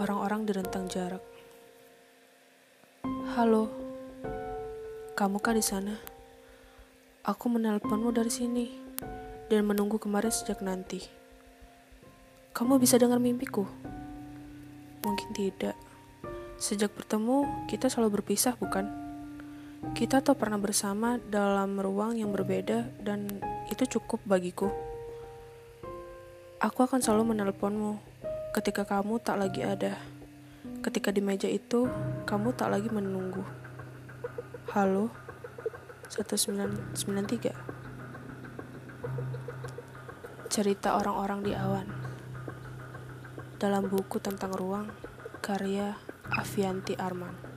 orang-orang di rentang jarak. Halo, kamu kah di sana? Aku menelponmu dari sini dan menunggu kemarin sejak nanti. Kamu bisa dengar mimpiku? Mungkin tidak. Sejak bertemu, kita selalu berpisah, bukan? Kita tak pernah bersama dalam ruang yang berbeda dan itu cukup bagiku. Aku akan selalu menelponmu ketika kamu tak lagi ada. Ketika di meja itu, kamu tak lagi menunggu. Halo, 1993. Cerita orang-orang di awan. Dalam buku tentang ruang, karya Avianti Arman.